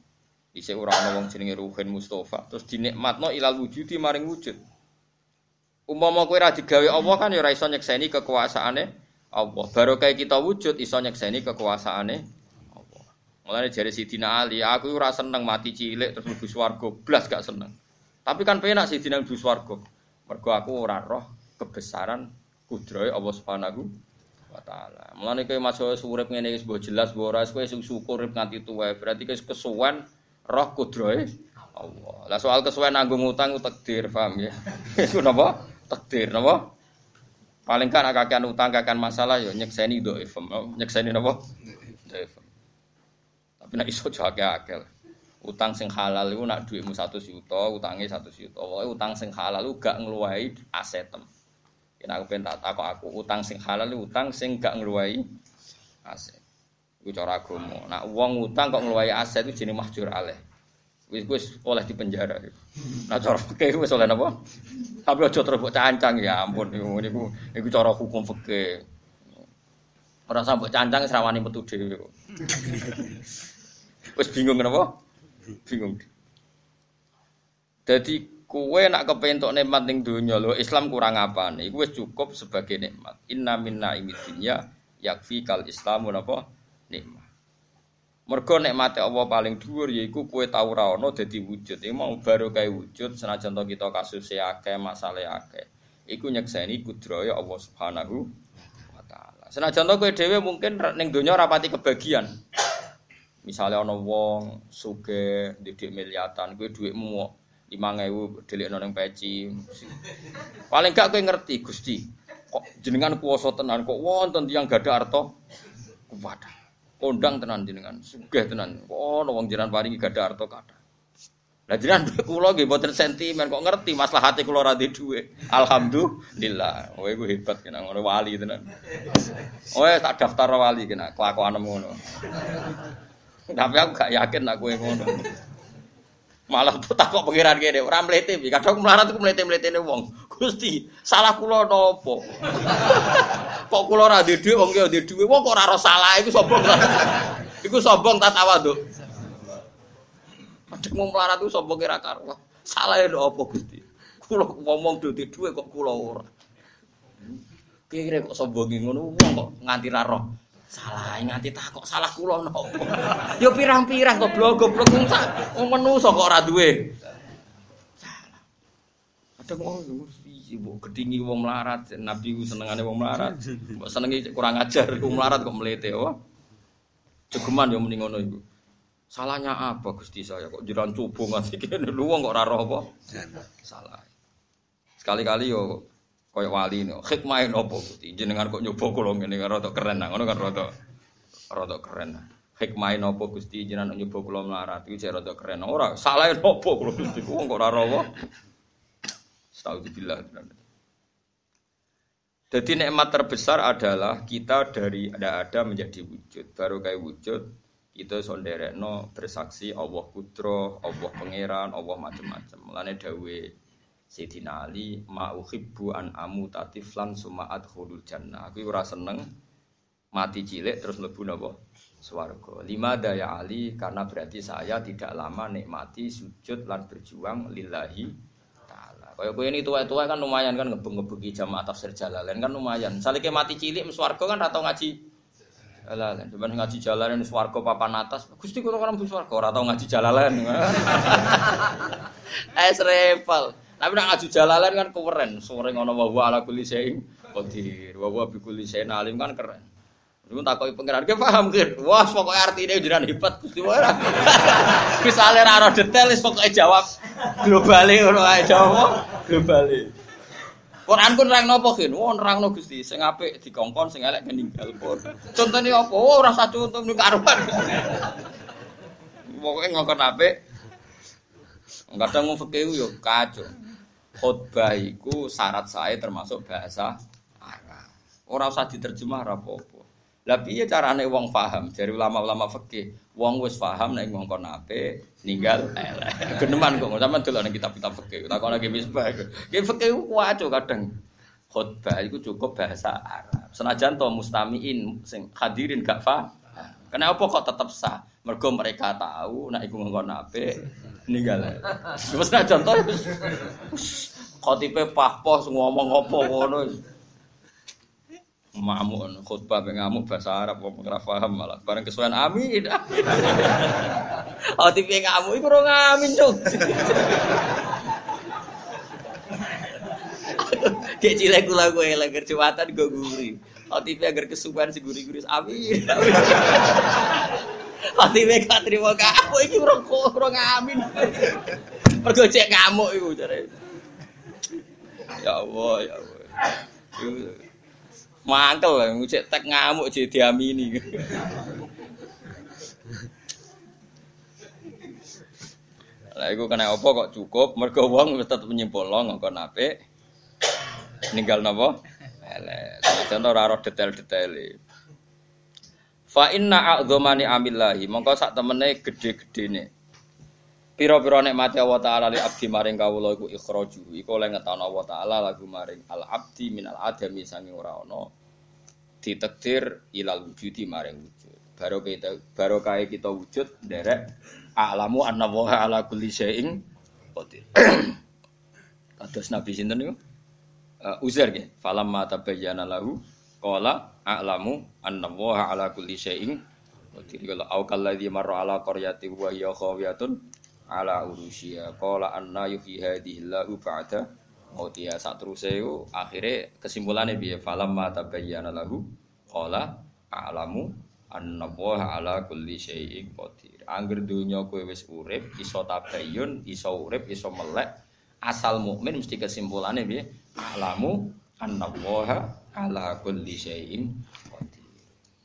Dhisik ora ana wong jenenge Ruhin Mustafa, terus dinikmatno ilal wujudi maring wujud. Umpama kowe ora digawe Allah kan ya ora iso nyekseni kekuasaane Allah. Baru kayak kita wujud iso nyekseni kekuasaane Mulane jari Sidina Ali, aku ora seneng mati cilik terus mlebu swarga, blas gak seneng. Tapi kan penak Sidina mlebu swarga. Mergo aku ora roh kebesaran kudrohe Allah Subhanahu wa taala. Mulane kowe masuk urip ngene wis mbok jelas mbok ora kowe sing syukur nganti tuwa, berarti kowe kesuwen roh kudrohe Allah. Lah soal kesuwen nanggung utang ku takdir, paham ya? Iku napa? Takdir napa? Paling kan kakean utang kakean masalah ya nyekseni dhaif. Nyekseni napa? Dhaif. Tapi nek iso jake akeh. Utang sing halal iku nak dhuwitmu 100 juta, utange 100 juta. Pokoke utang sing halal iku gak ngluwahi asetem. Yen aku pengen tak takok aku, utang sing halal utang sing gak ngluwahi aset. Iku cara agama. Nak wong utang kok ngluwahi aset itu jenenge mahjur alaih. Wis wis oleh di penjara. Nah cara fikih wis oleh napa? Tapi aja terus cancang ya ampun niku niku cara hukum fikih. Ora sampe cancang wis rawani metu dhewe. Wis bingung napa? Bingung. Jadi kue nak kepentok nikmat ning donya lho Islam kurang apa nih? Kue cukup sebagai nikmat. Inna minna imidinya yakfi kal Islamu napa? Nikmat. Mergo nikmate Allah paling dhuwur yaiku kowe tau ra ono dadi wujud. Iki mau baru kae wujud senajan to kita kasus akeh, masalah akeh. Iku nyekseni kudraya Allah Subhanahu wa taala. Senajan to kowe dhewe mungkin ning donya rapati kebagian. Misalnya ana wong sugih didik miliatan, kowe dhuwitmu 5000 delikno ning peci. Paling gak kowe ngerti Gusti. Kok jenengan kuwasa tenan kok wonten tiyang gadah harta kuwat kondang tenan jenengan, sugih tenan. Oh, wong jenengan paringi gadah harta kathah. Lah jenengan kula nggih mboten sentimen kok ngerti maslahate kula ora duwe. Alhamdulillah. Oh iku hebat kena ngono wali tenan. Oh tak daftar wali kena kelakuan ngono. Tapi aku gak yakin nak kowe ngono. Malah tak kok pengiran kene ora mlete piye. Kadang melarat ku mlete-mletene wong. Gusti, salah kula napa? kok kula ora dhuwit wong ki ndek dhuwit. Wong kok ora salah iku sombong. iku sombong ta tawaduk. Padahal mau melarat itu sombong kira karuan. Salah ya apa Gusti? Kula ngomong ndek dhuwit kok kula ora. Kira kok sombong ngono wong kok nganti ra roh. Salah nganti tak kok salah kula napa? Yo pirang-pirang goblok goblok wong sak wong menungso kok ora duwe. Salah. Kadang wong piye mbok gedhingi wong melarat, Nabi ku senengane wong melarat. Mbok senengi kurang ajar wong melarat kok mlete oh. Jegeman yo muni ngono iku. Salahnya apa Gusti saya kok jiran coba nganti kene lu wong kok ora roh apa? Salah. Sekali-kali yo Kayak wali nih, hikmah nopo gusti. Jenengan kok nyoba kulo ngene kan rada keren nah, ngono kan rada rada keren. Hikmah nopo gusti jenengan nyoba kulo melarat iki jek rada keren. Ora salah nopo kulo gusti ku kok ora rawa. Astagfirullah. Jadi nikmat terbesar adalah kita dari ada ada menjadi wujud. Baru kayak wujud kita sonderekno bersaksi Allah kudro, Allah pangeran, Allah macam-macam. Mulane dawe Sayyidina Ali ma'uhibbu an amu tatiflan sumaat khulul jannah. Aku ora seneng mati cilik terus mlebu napa? Swarga. Lima daya Ali karena berarti saya tidak lama nikmati sujud lan berjuang lillahi taala. Kaya kowe ini tua-tua kan lumayan kan ngebeng-ngebengi jamaah tafsir jalalain kan lumayan. Salike mati cilik swarga kan atau ngaji Jalalan, cuman ngaji jalalan swarga papan atas. Gusti kula kan mlebu swarga ora tau ngaji jalalan. Es repel. Tapi nak ngaju jalalan kan keren. Sore ngono wa wa ala kulli syai'in qadir. Wa wa bi kulli syai'in alim kan keren. Niku takoki pangeran, "Ki paham ki?" Wah, pokoke artine jenengan hebat Gusti ora. Misale ra ora detail wis pokoke jawab globale ngono ae jawab globale. Quran pun nerang napa kin? Oh nerangno Gusti, sing apik dikongkon, sing elek meninggal pun. Contone apa? Oh ora usah contoh niku karuan. Pokoke ngongkon apik. Kadang mau fikih yo kacau khutbah iku syarat saya termasuk bahasa Arab. Ora usah diterjemah ora apa-apa. Lah piye carane wong paham? Dari ulama-ulama fikih, wong wis paham nek ngongkon apik, ninggal elek. Geneman kok sampean delok ning kitab-kitab fikih. Takon lagi misbah. Ki fikih ku waco kadang. Khutbah iku cukup bahasa Arab. Senajan to mustamiin sing hadirin gak paham. Kenapa kok tetap sah? Mergo mereka tahu nek iku ngongkon apik, ninggal. Wis nak contoh khotibe pahpoh ngomong apa ngono. Mamuk khutbah pe ngamuk bahasa Arab kok ora paham malah bareng kesuwen amin. Khotibe ngamuk iku ora ngamin, Cuk. Kayak cilik kula kowe elek kerjawatan go guri. Khotibe agar kesuwen si guri-guri amin. Fatime gak trimo aku iki ora ora ngamin. Mergo cek ngamuk iku jare. Ya Allah, ya Allah. Mangkel cek tek ngamuk jadi diamini. Lah iku kena apa kok cukup mergo wong tetep nyimpulno ngongkon apik. Ninggal napa? Elek. Contoh ora detail-detail. Fa inna a'dzamani amillahi mongko sak temene gedhe-gedhene. Pira-pira nikmate Allah taala li abdi maring kawula iku ikhraju. Iku oleh ngetono Allah taala lagu maring al abdi minal adami sanging ora ana ditakdir ilal wujudi maring wujud. Baru kita baru kaya kita wujud derek a'lamu anna wa ala kulli syai'in qadir. Kados Nabi sinten niku? Uh, Uzair nggih. Falamma tabayyana lahu qala a'lamu anna wa ala kulli syai'in qadir. Kala au kalladzi marra ala qaryati wa hiya khawiyatun ala urushiya. Qala anna yuhyi hadhihi Allahu ba'da mautiha. Sak teruse iku akhire kesimpulane piye? Falamma tabayyana lahu qala a'lamu anna wa ala kulli syai'in qadir. Angger donya kowe wis urip, iso tabayyun, iso urip, iso melek, asal mukmin mesti kesimpulannya piye? Alamu annallaha ala kulli syai'in qadir.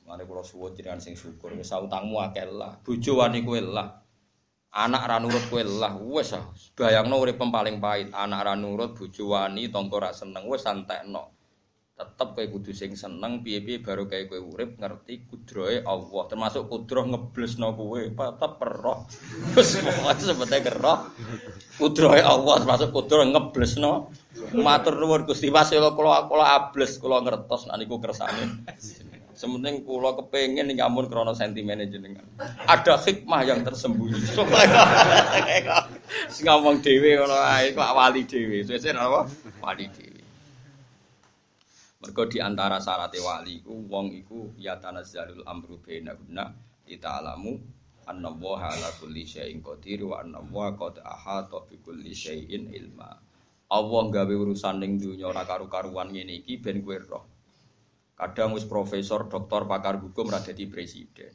Mane kula suwun jenengan sing syukur wis utangmu akeh lah. Bojo wani kowe lah. Anak ra nurut kowe lah wis ah. Bayangno urip paling pahit, anak ra nurut, bojo wani, tangga ra seneng wis santekno. tetep kowe kudu sing seneng piye-piye baru kayak kowe urip ngerti kudrohe Allah termasuk kudroh ngeblesno kowe tetep roh wis pokoke sebete roh kudrohe Allah termasuk kudroh ngeblesno matur nuwun Gusti Mas kula kula ables kula ngertos nek niku kersane Sementing kula kepengin nyamun krana sentimen jenengan. Ada hikmah yang tersembunyi. Sing ngomong dhewe ngono ae kok wali dhewe. Sesuk apa? Wali dhewe. Mergo di antara syarat wali iku wong iku ya tanazzalul amru bainahunna alamu anna ala kulli syai'in qadir wa anna qad ahata bi kulli syai'in ilma. Allah gawe urusan ning dunya ora karu-karuan ngene iki ben kowe roh. Kadang wis profesor, doktor, pakar hukum ra dadi presiden.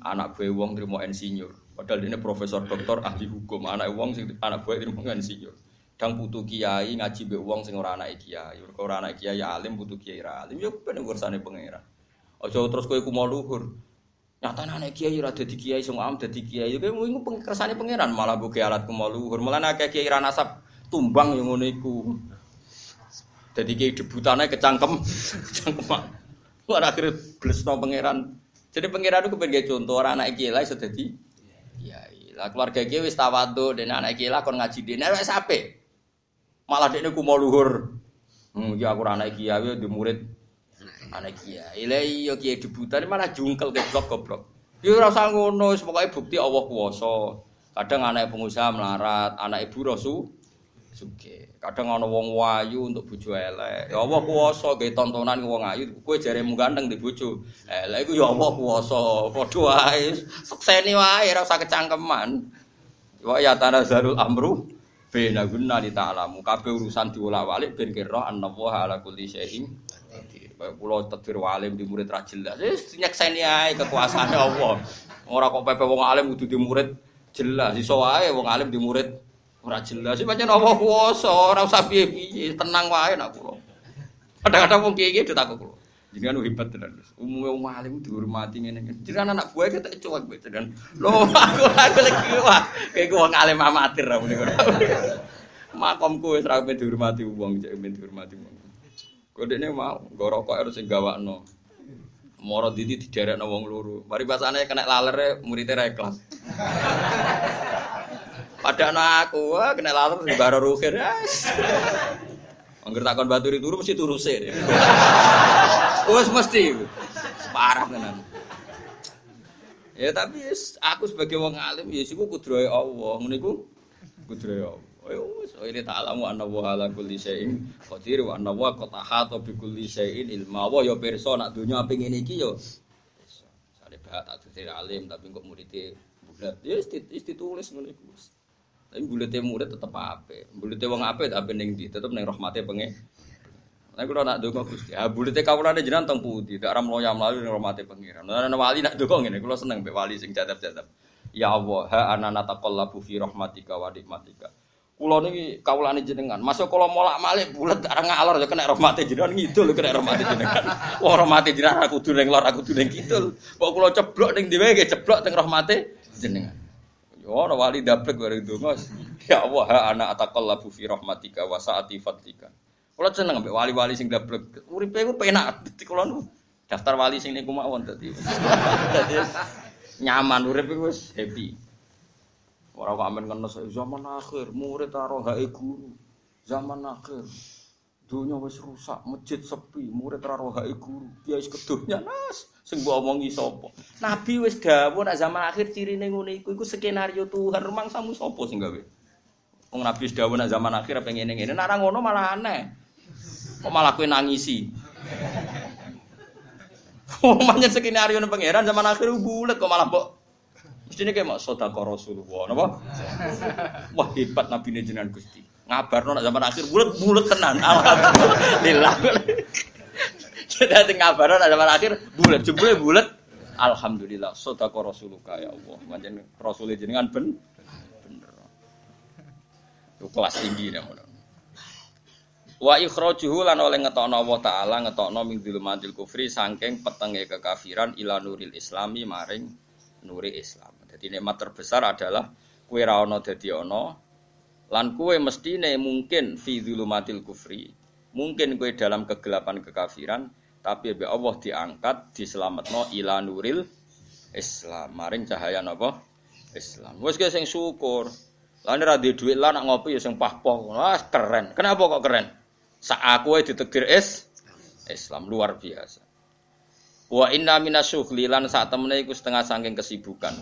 Anak gue wong trimo insinyur. Padahal ini profesor, doktor, ahli hukum. Anak wong sing anak gue trimo insinyur. Dang putu kiai ngaji be wong sing ora anake kiai. Mergo ora anake kiai ya alim putu kiai ra alim. Ya ben urusanane pangeran. Aja terus kowe ku mau luhur. Nyatane anak kiai ora dadi kiai sing am dadi kiai. Kowe iku pengkersane pangeran malah buke alat ku mau luhur. Malah akeh kiai ra nasab tumbang yang ngono iku. Dadi kiai debutane kecangkem. Kecangkem. Ora akhir blesno pangeran. Jadi pangeran itu pengen contoh orang anak kiai lah iso dadi kiai. Lah keluarga kiai wis tawadhu dan anak kiai lah kon ngaji dene wis apik. Malah dekne ku mau luhur. Hmm, ya aku anak kiai di murid anak kiai. Lah iya kiai debutan malah jungkel goblok goblok. Ya ora usah ngono, pokoke bukti Allah kuwasa. Kadang anak pengusaha melarat, anak ibu rasu suge. Kadang ana wong wayu untuk bojo elek. Ya Allah kuwasa gawe tontonan wong ayu, kowe jaremu ganteng di bojo. Elek iku ya Allah kuwasa. Padha wae, sekseni wae ora usah kecangkeman. Wa ya tanazalul amru bena guna di ta'alamu kabeh urusan diwolak-walik ben kira annallaha ala kulli syai'in kula tadbir walim di murid ra jelas. Wis nyekseni ae kekuasaane Allah. Ora kok pepe wong alim kudu di murid jelas. Iso wong alim di murid ora jelas. Pancen Allah kuwasa, ora usah piye-piye, tenang wae nak kula. Kadang-kadang wong kiye-kiye ditakok kula. Jenengan hebat tenan. Umume wong alim dihormati ngene. Jenengan anak buah kita cuek mbek jenengan. Lho aku aku lagi wah kayak wong alim amatir muni ngono. Makomku wis ra dihormati wong, cek dihormati wong. Kodene mau nggo rokok harus sing gawakno. Moro didi diderekno wong loro. Mari basane kena laler muridé ra ikhlas. Padahal aku kena laler di baro rukhir. Angger takon baturi turu mesti turu sik. Wes mesti. Parah tenan. Ya tapi aku sebagai wong alim ya siku kudrohe Allah. Ngene iku kudrohe Allah. Ya wis ini ta'lamu anna wa ala kulli syai'in qadir wa anna wa qad ahata bi kulli syai'in ilma. Wa ya pirsa nak donya aping ngene iki ya. Sale bahat tak alim tapi kok muridé bulat. Ya wis ditulis ngene. Tapi bulete murid tetep ape. Bulete wong ape tapi ning ndi tetep ning rahmate pengen. Nek kula nak donga Gusti, ah bulete kawulane jenengan teng pundi? Dak ram loya mlayu ning rahmate pangeran. Nah, wali nak donga ngene, kula seneng mbek wali sing jadab-jadab. Ya Allah, ha anana taqallabu fi rahmatika wa nikmatika. Kula niki kawulane jenengan. Masuk kula molak-malik bulet areng ngalor ya kena rahmate jenengan ngidul kena rahmate jenengan. Wah rahmate jenengan aku kudu ning lor aku kudu ning kidul. Kok kula ceblok dhewe nggih ceblok teng rahmate jenengan. Yo ana wali dablek bareng donga. Ya Allah ha ana ataqallabu fi rahmatika wa saati fadlika. Kula seneng ambek wali-wali sing dablek. Uripe ku penak. Dadi kula nu daftar wali sing niku mawon dadi. Dadi nyaman urip iku wis happy. Orang kok amen kena zaman akhir, murid taruh hae guru. Zaman akhir. Dunia wis rusak, masjid sepi, murid taruh hae guru. Dia wis kedunya nas, sing mbok omongi sapa? Nabi wis dawuh nek zaman akhir cirine ngene iku iku skenario Tuhan rumang samu sapa sing gawe? Wong Nabi wis dawuh nek zaman akhir apa ngene-ngene. Nek ora ngono malah aneh. Kok malah kowe nangisi? Oh, manjen skenario pangeran zaman akhir bulet kok malah mbok Mesti kayak mak sodako Rasulullah, napa? Wah hebat Nabi ini jenengan Gusti. Ngabar nak zaman akhir bulat bulat tenan. Alhamdulillah. Jadi ngabar nak zaman akhir bulat, jebule bulat. Alhamdulillah, sodako Rasulullah ya Allah. Macam Rasulullah jenengan ben bener. Itu kelas tinggi nih Wa ikhrajuhu lan oleh ngetokno Allah taala ngetokno min dzulumatil kufri saking petenge kekafiran ila nuril islami maring nuri Islam. Jadi nikmat terbesar adalah kue rawono dadi ono lan kue mestine mungkin fi dzulumatil kufri. Mungkin kue dalam kegelapan kekafiran tapi be Allah diangkat diselametno ila nuril Islam. Maring cahaya napa? Islam. Wes sing syukur. Lan ora duwe dhuwit ngopi ya sing pahpoh. Wah, keren. Kenapa kok keren? Sak aku ditegir es Islam luar biasa. Wa inna minasyughli lan sak temene iku setengah saking kesibukan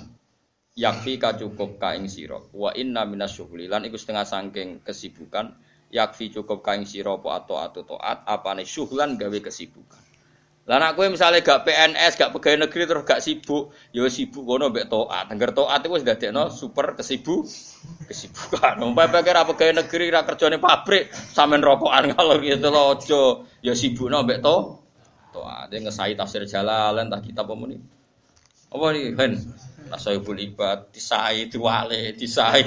yakfi ka cukup ka ing sira wa inna minasyughli lan iku setengah saking kesibukan yakfi cukup ka ing sira apa atau atau taat apane syughlan gawe kesibukan lah nek kowe misale gak PNS gak pegawai negeri terus gak sibuk ya sibuk kono mbek taat angger taat iku wis dadekno super kesibuk kesibukan umpama pikir apa pegawai negeri ra kerjane pabrik sampean rokokan kalau gitu lho aja ya sibukno mbek to taat ngesai tafsir jalalan tak kitab apa muni apa nih Hen Nasoibul ibad, disai, diwale, disai.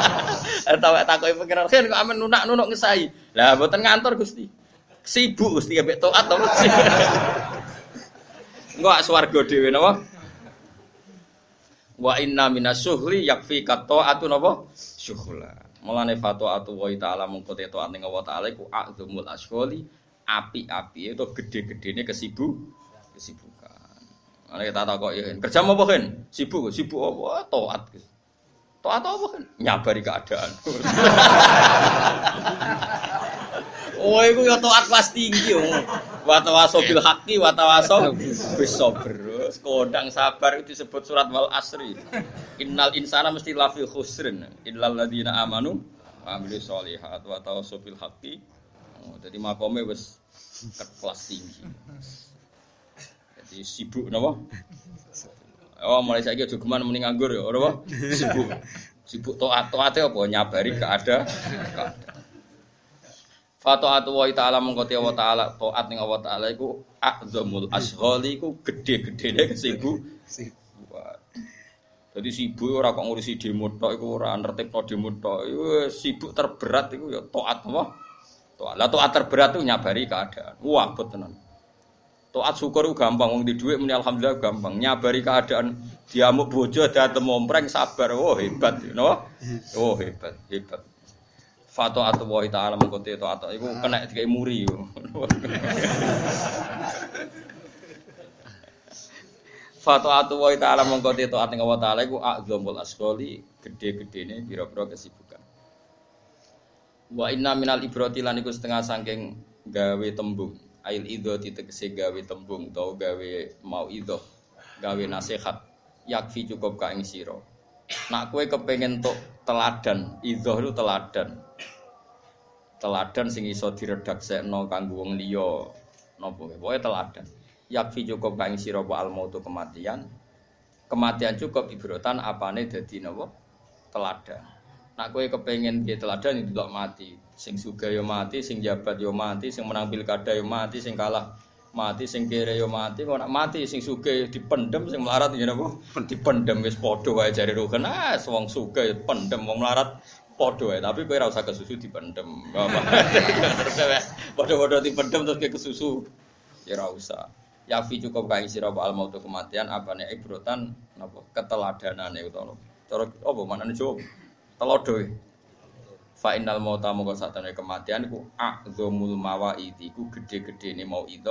Tahu takoki pengiran kan kok amen nunak-nunuk ngesai. Lah mboten ngantor Gusti. Sibuk Gusti ambek taat to. Enggak swarga dhewe napa? Wa inna minasyuhli yakfi qata'atu napa? Syuhla. Mulane fatwa wa ta'ala mengko te taat ning Allah taala iku a'zumul asghali api-api itu gede-gedene kesibuk kesibuk. Ana kita tak kok ya. Kerja apa kan? Sibuk, sibuk apa? Toat. Toat apa kan? Nyabari keadaan. oh, itu ya toat kelas tinggi yo. Watawaso bil haqqi watawaso bis sabr. Kodang sabar itu disebut surat wal asri. Innal insana mesti lafi khusrin. Illal ladzina amanu wa amilus solihat wa bil haqqi. Oh, jadi makome wis kelas tinggi. Jadi sibuk napa? Oh, mulai saiki aja geman mending nganggur ya, ora Sibuk. Sibuk taat taate apa nyabari keada. Fataatu wa ta'ala mengko te wa ta'ala taat ning Allah ta'ala iku a'zamul ashghali iku gede-gedene sibuk. Jadi sibuk ora kok ngurusi demo tok iku ora nertibno demo tok. sibuk terberat iku ya taat apa? Taat. Lah taat terberat itu nyabari keadaan. Wah, tenan. Toat syukur itu gampang, wong di duit muni alhamdulillah gampang. Nyabari keadaan diamuk bojo dateng mompreng sabar. Oh hebat, you know? Oh hebat, hebat. Fato atau wa ta'ala mengkote itu atau itu kena tiga muri. Fato atau wa ta'ala mengkote itu atau wa ta'ala itu akzamul asgoli gede-gede ini biro-biro kesibukan. Wa inna minal ibrati lan iku setengah sangking gawe tembung ail idho ditegese gawe tembung atau gawe mau idho gawe nasihat yakfi cukup ka ing sira nak kowe kepengin tok teladan idho itu teladan. Teladan sing iso diredaksekno kanggo wong liya. Napa pokoke teladan. Yakfi cukup ka ing sira al mautu kematian. Kematian cukup ibrotan apane dadi napa? Teladan. Nak kowe kepengen piye teladan itu mati. Sing suga yo mati, sing jabat yo mati, sing menang pilkada yo mati, sing kalah mati, sing kere yo mati. Kok nak mati sing suga dipendem, sing melarat yo napa? Dipendem wis padha wae jare rugen. Ah, wong suga pendem, wong melarat padha wae. Tapi kowe ora usah kesusu dipendem. Padha-padha dipendem terus ke kesusu. Ya ora usah. Yafi cukup kae sira al mautu kematian apane ibrotan napa keteladanane utawa. Cara apa manane Jawa? telodo fa innal mauta moko satane kematian iku a'dzamul mawaid iku gede-gedene mau itu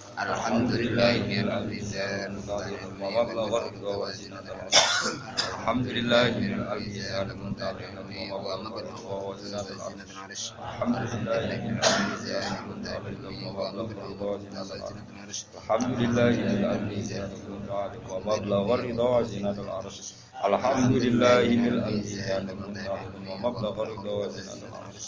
الحمد لله رب الحمد لله رب العالمين. الحمد لله العرش الحمد لله رب العالمين. اللهم بارك وزدنا العرش الحمد لله رب العالمين. ومبلغ الرضا وزنة العرش الحمد لله الذي ومبلغ الرضا وزنة العرش.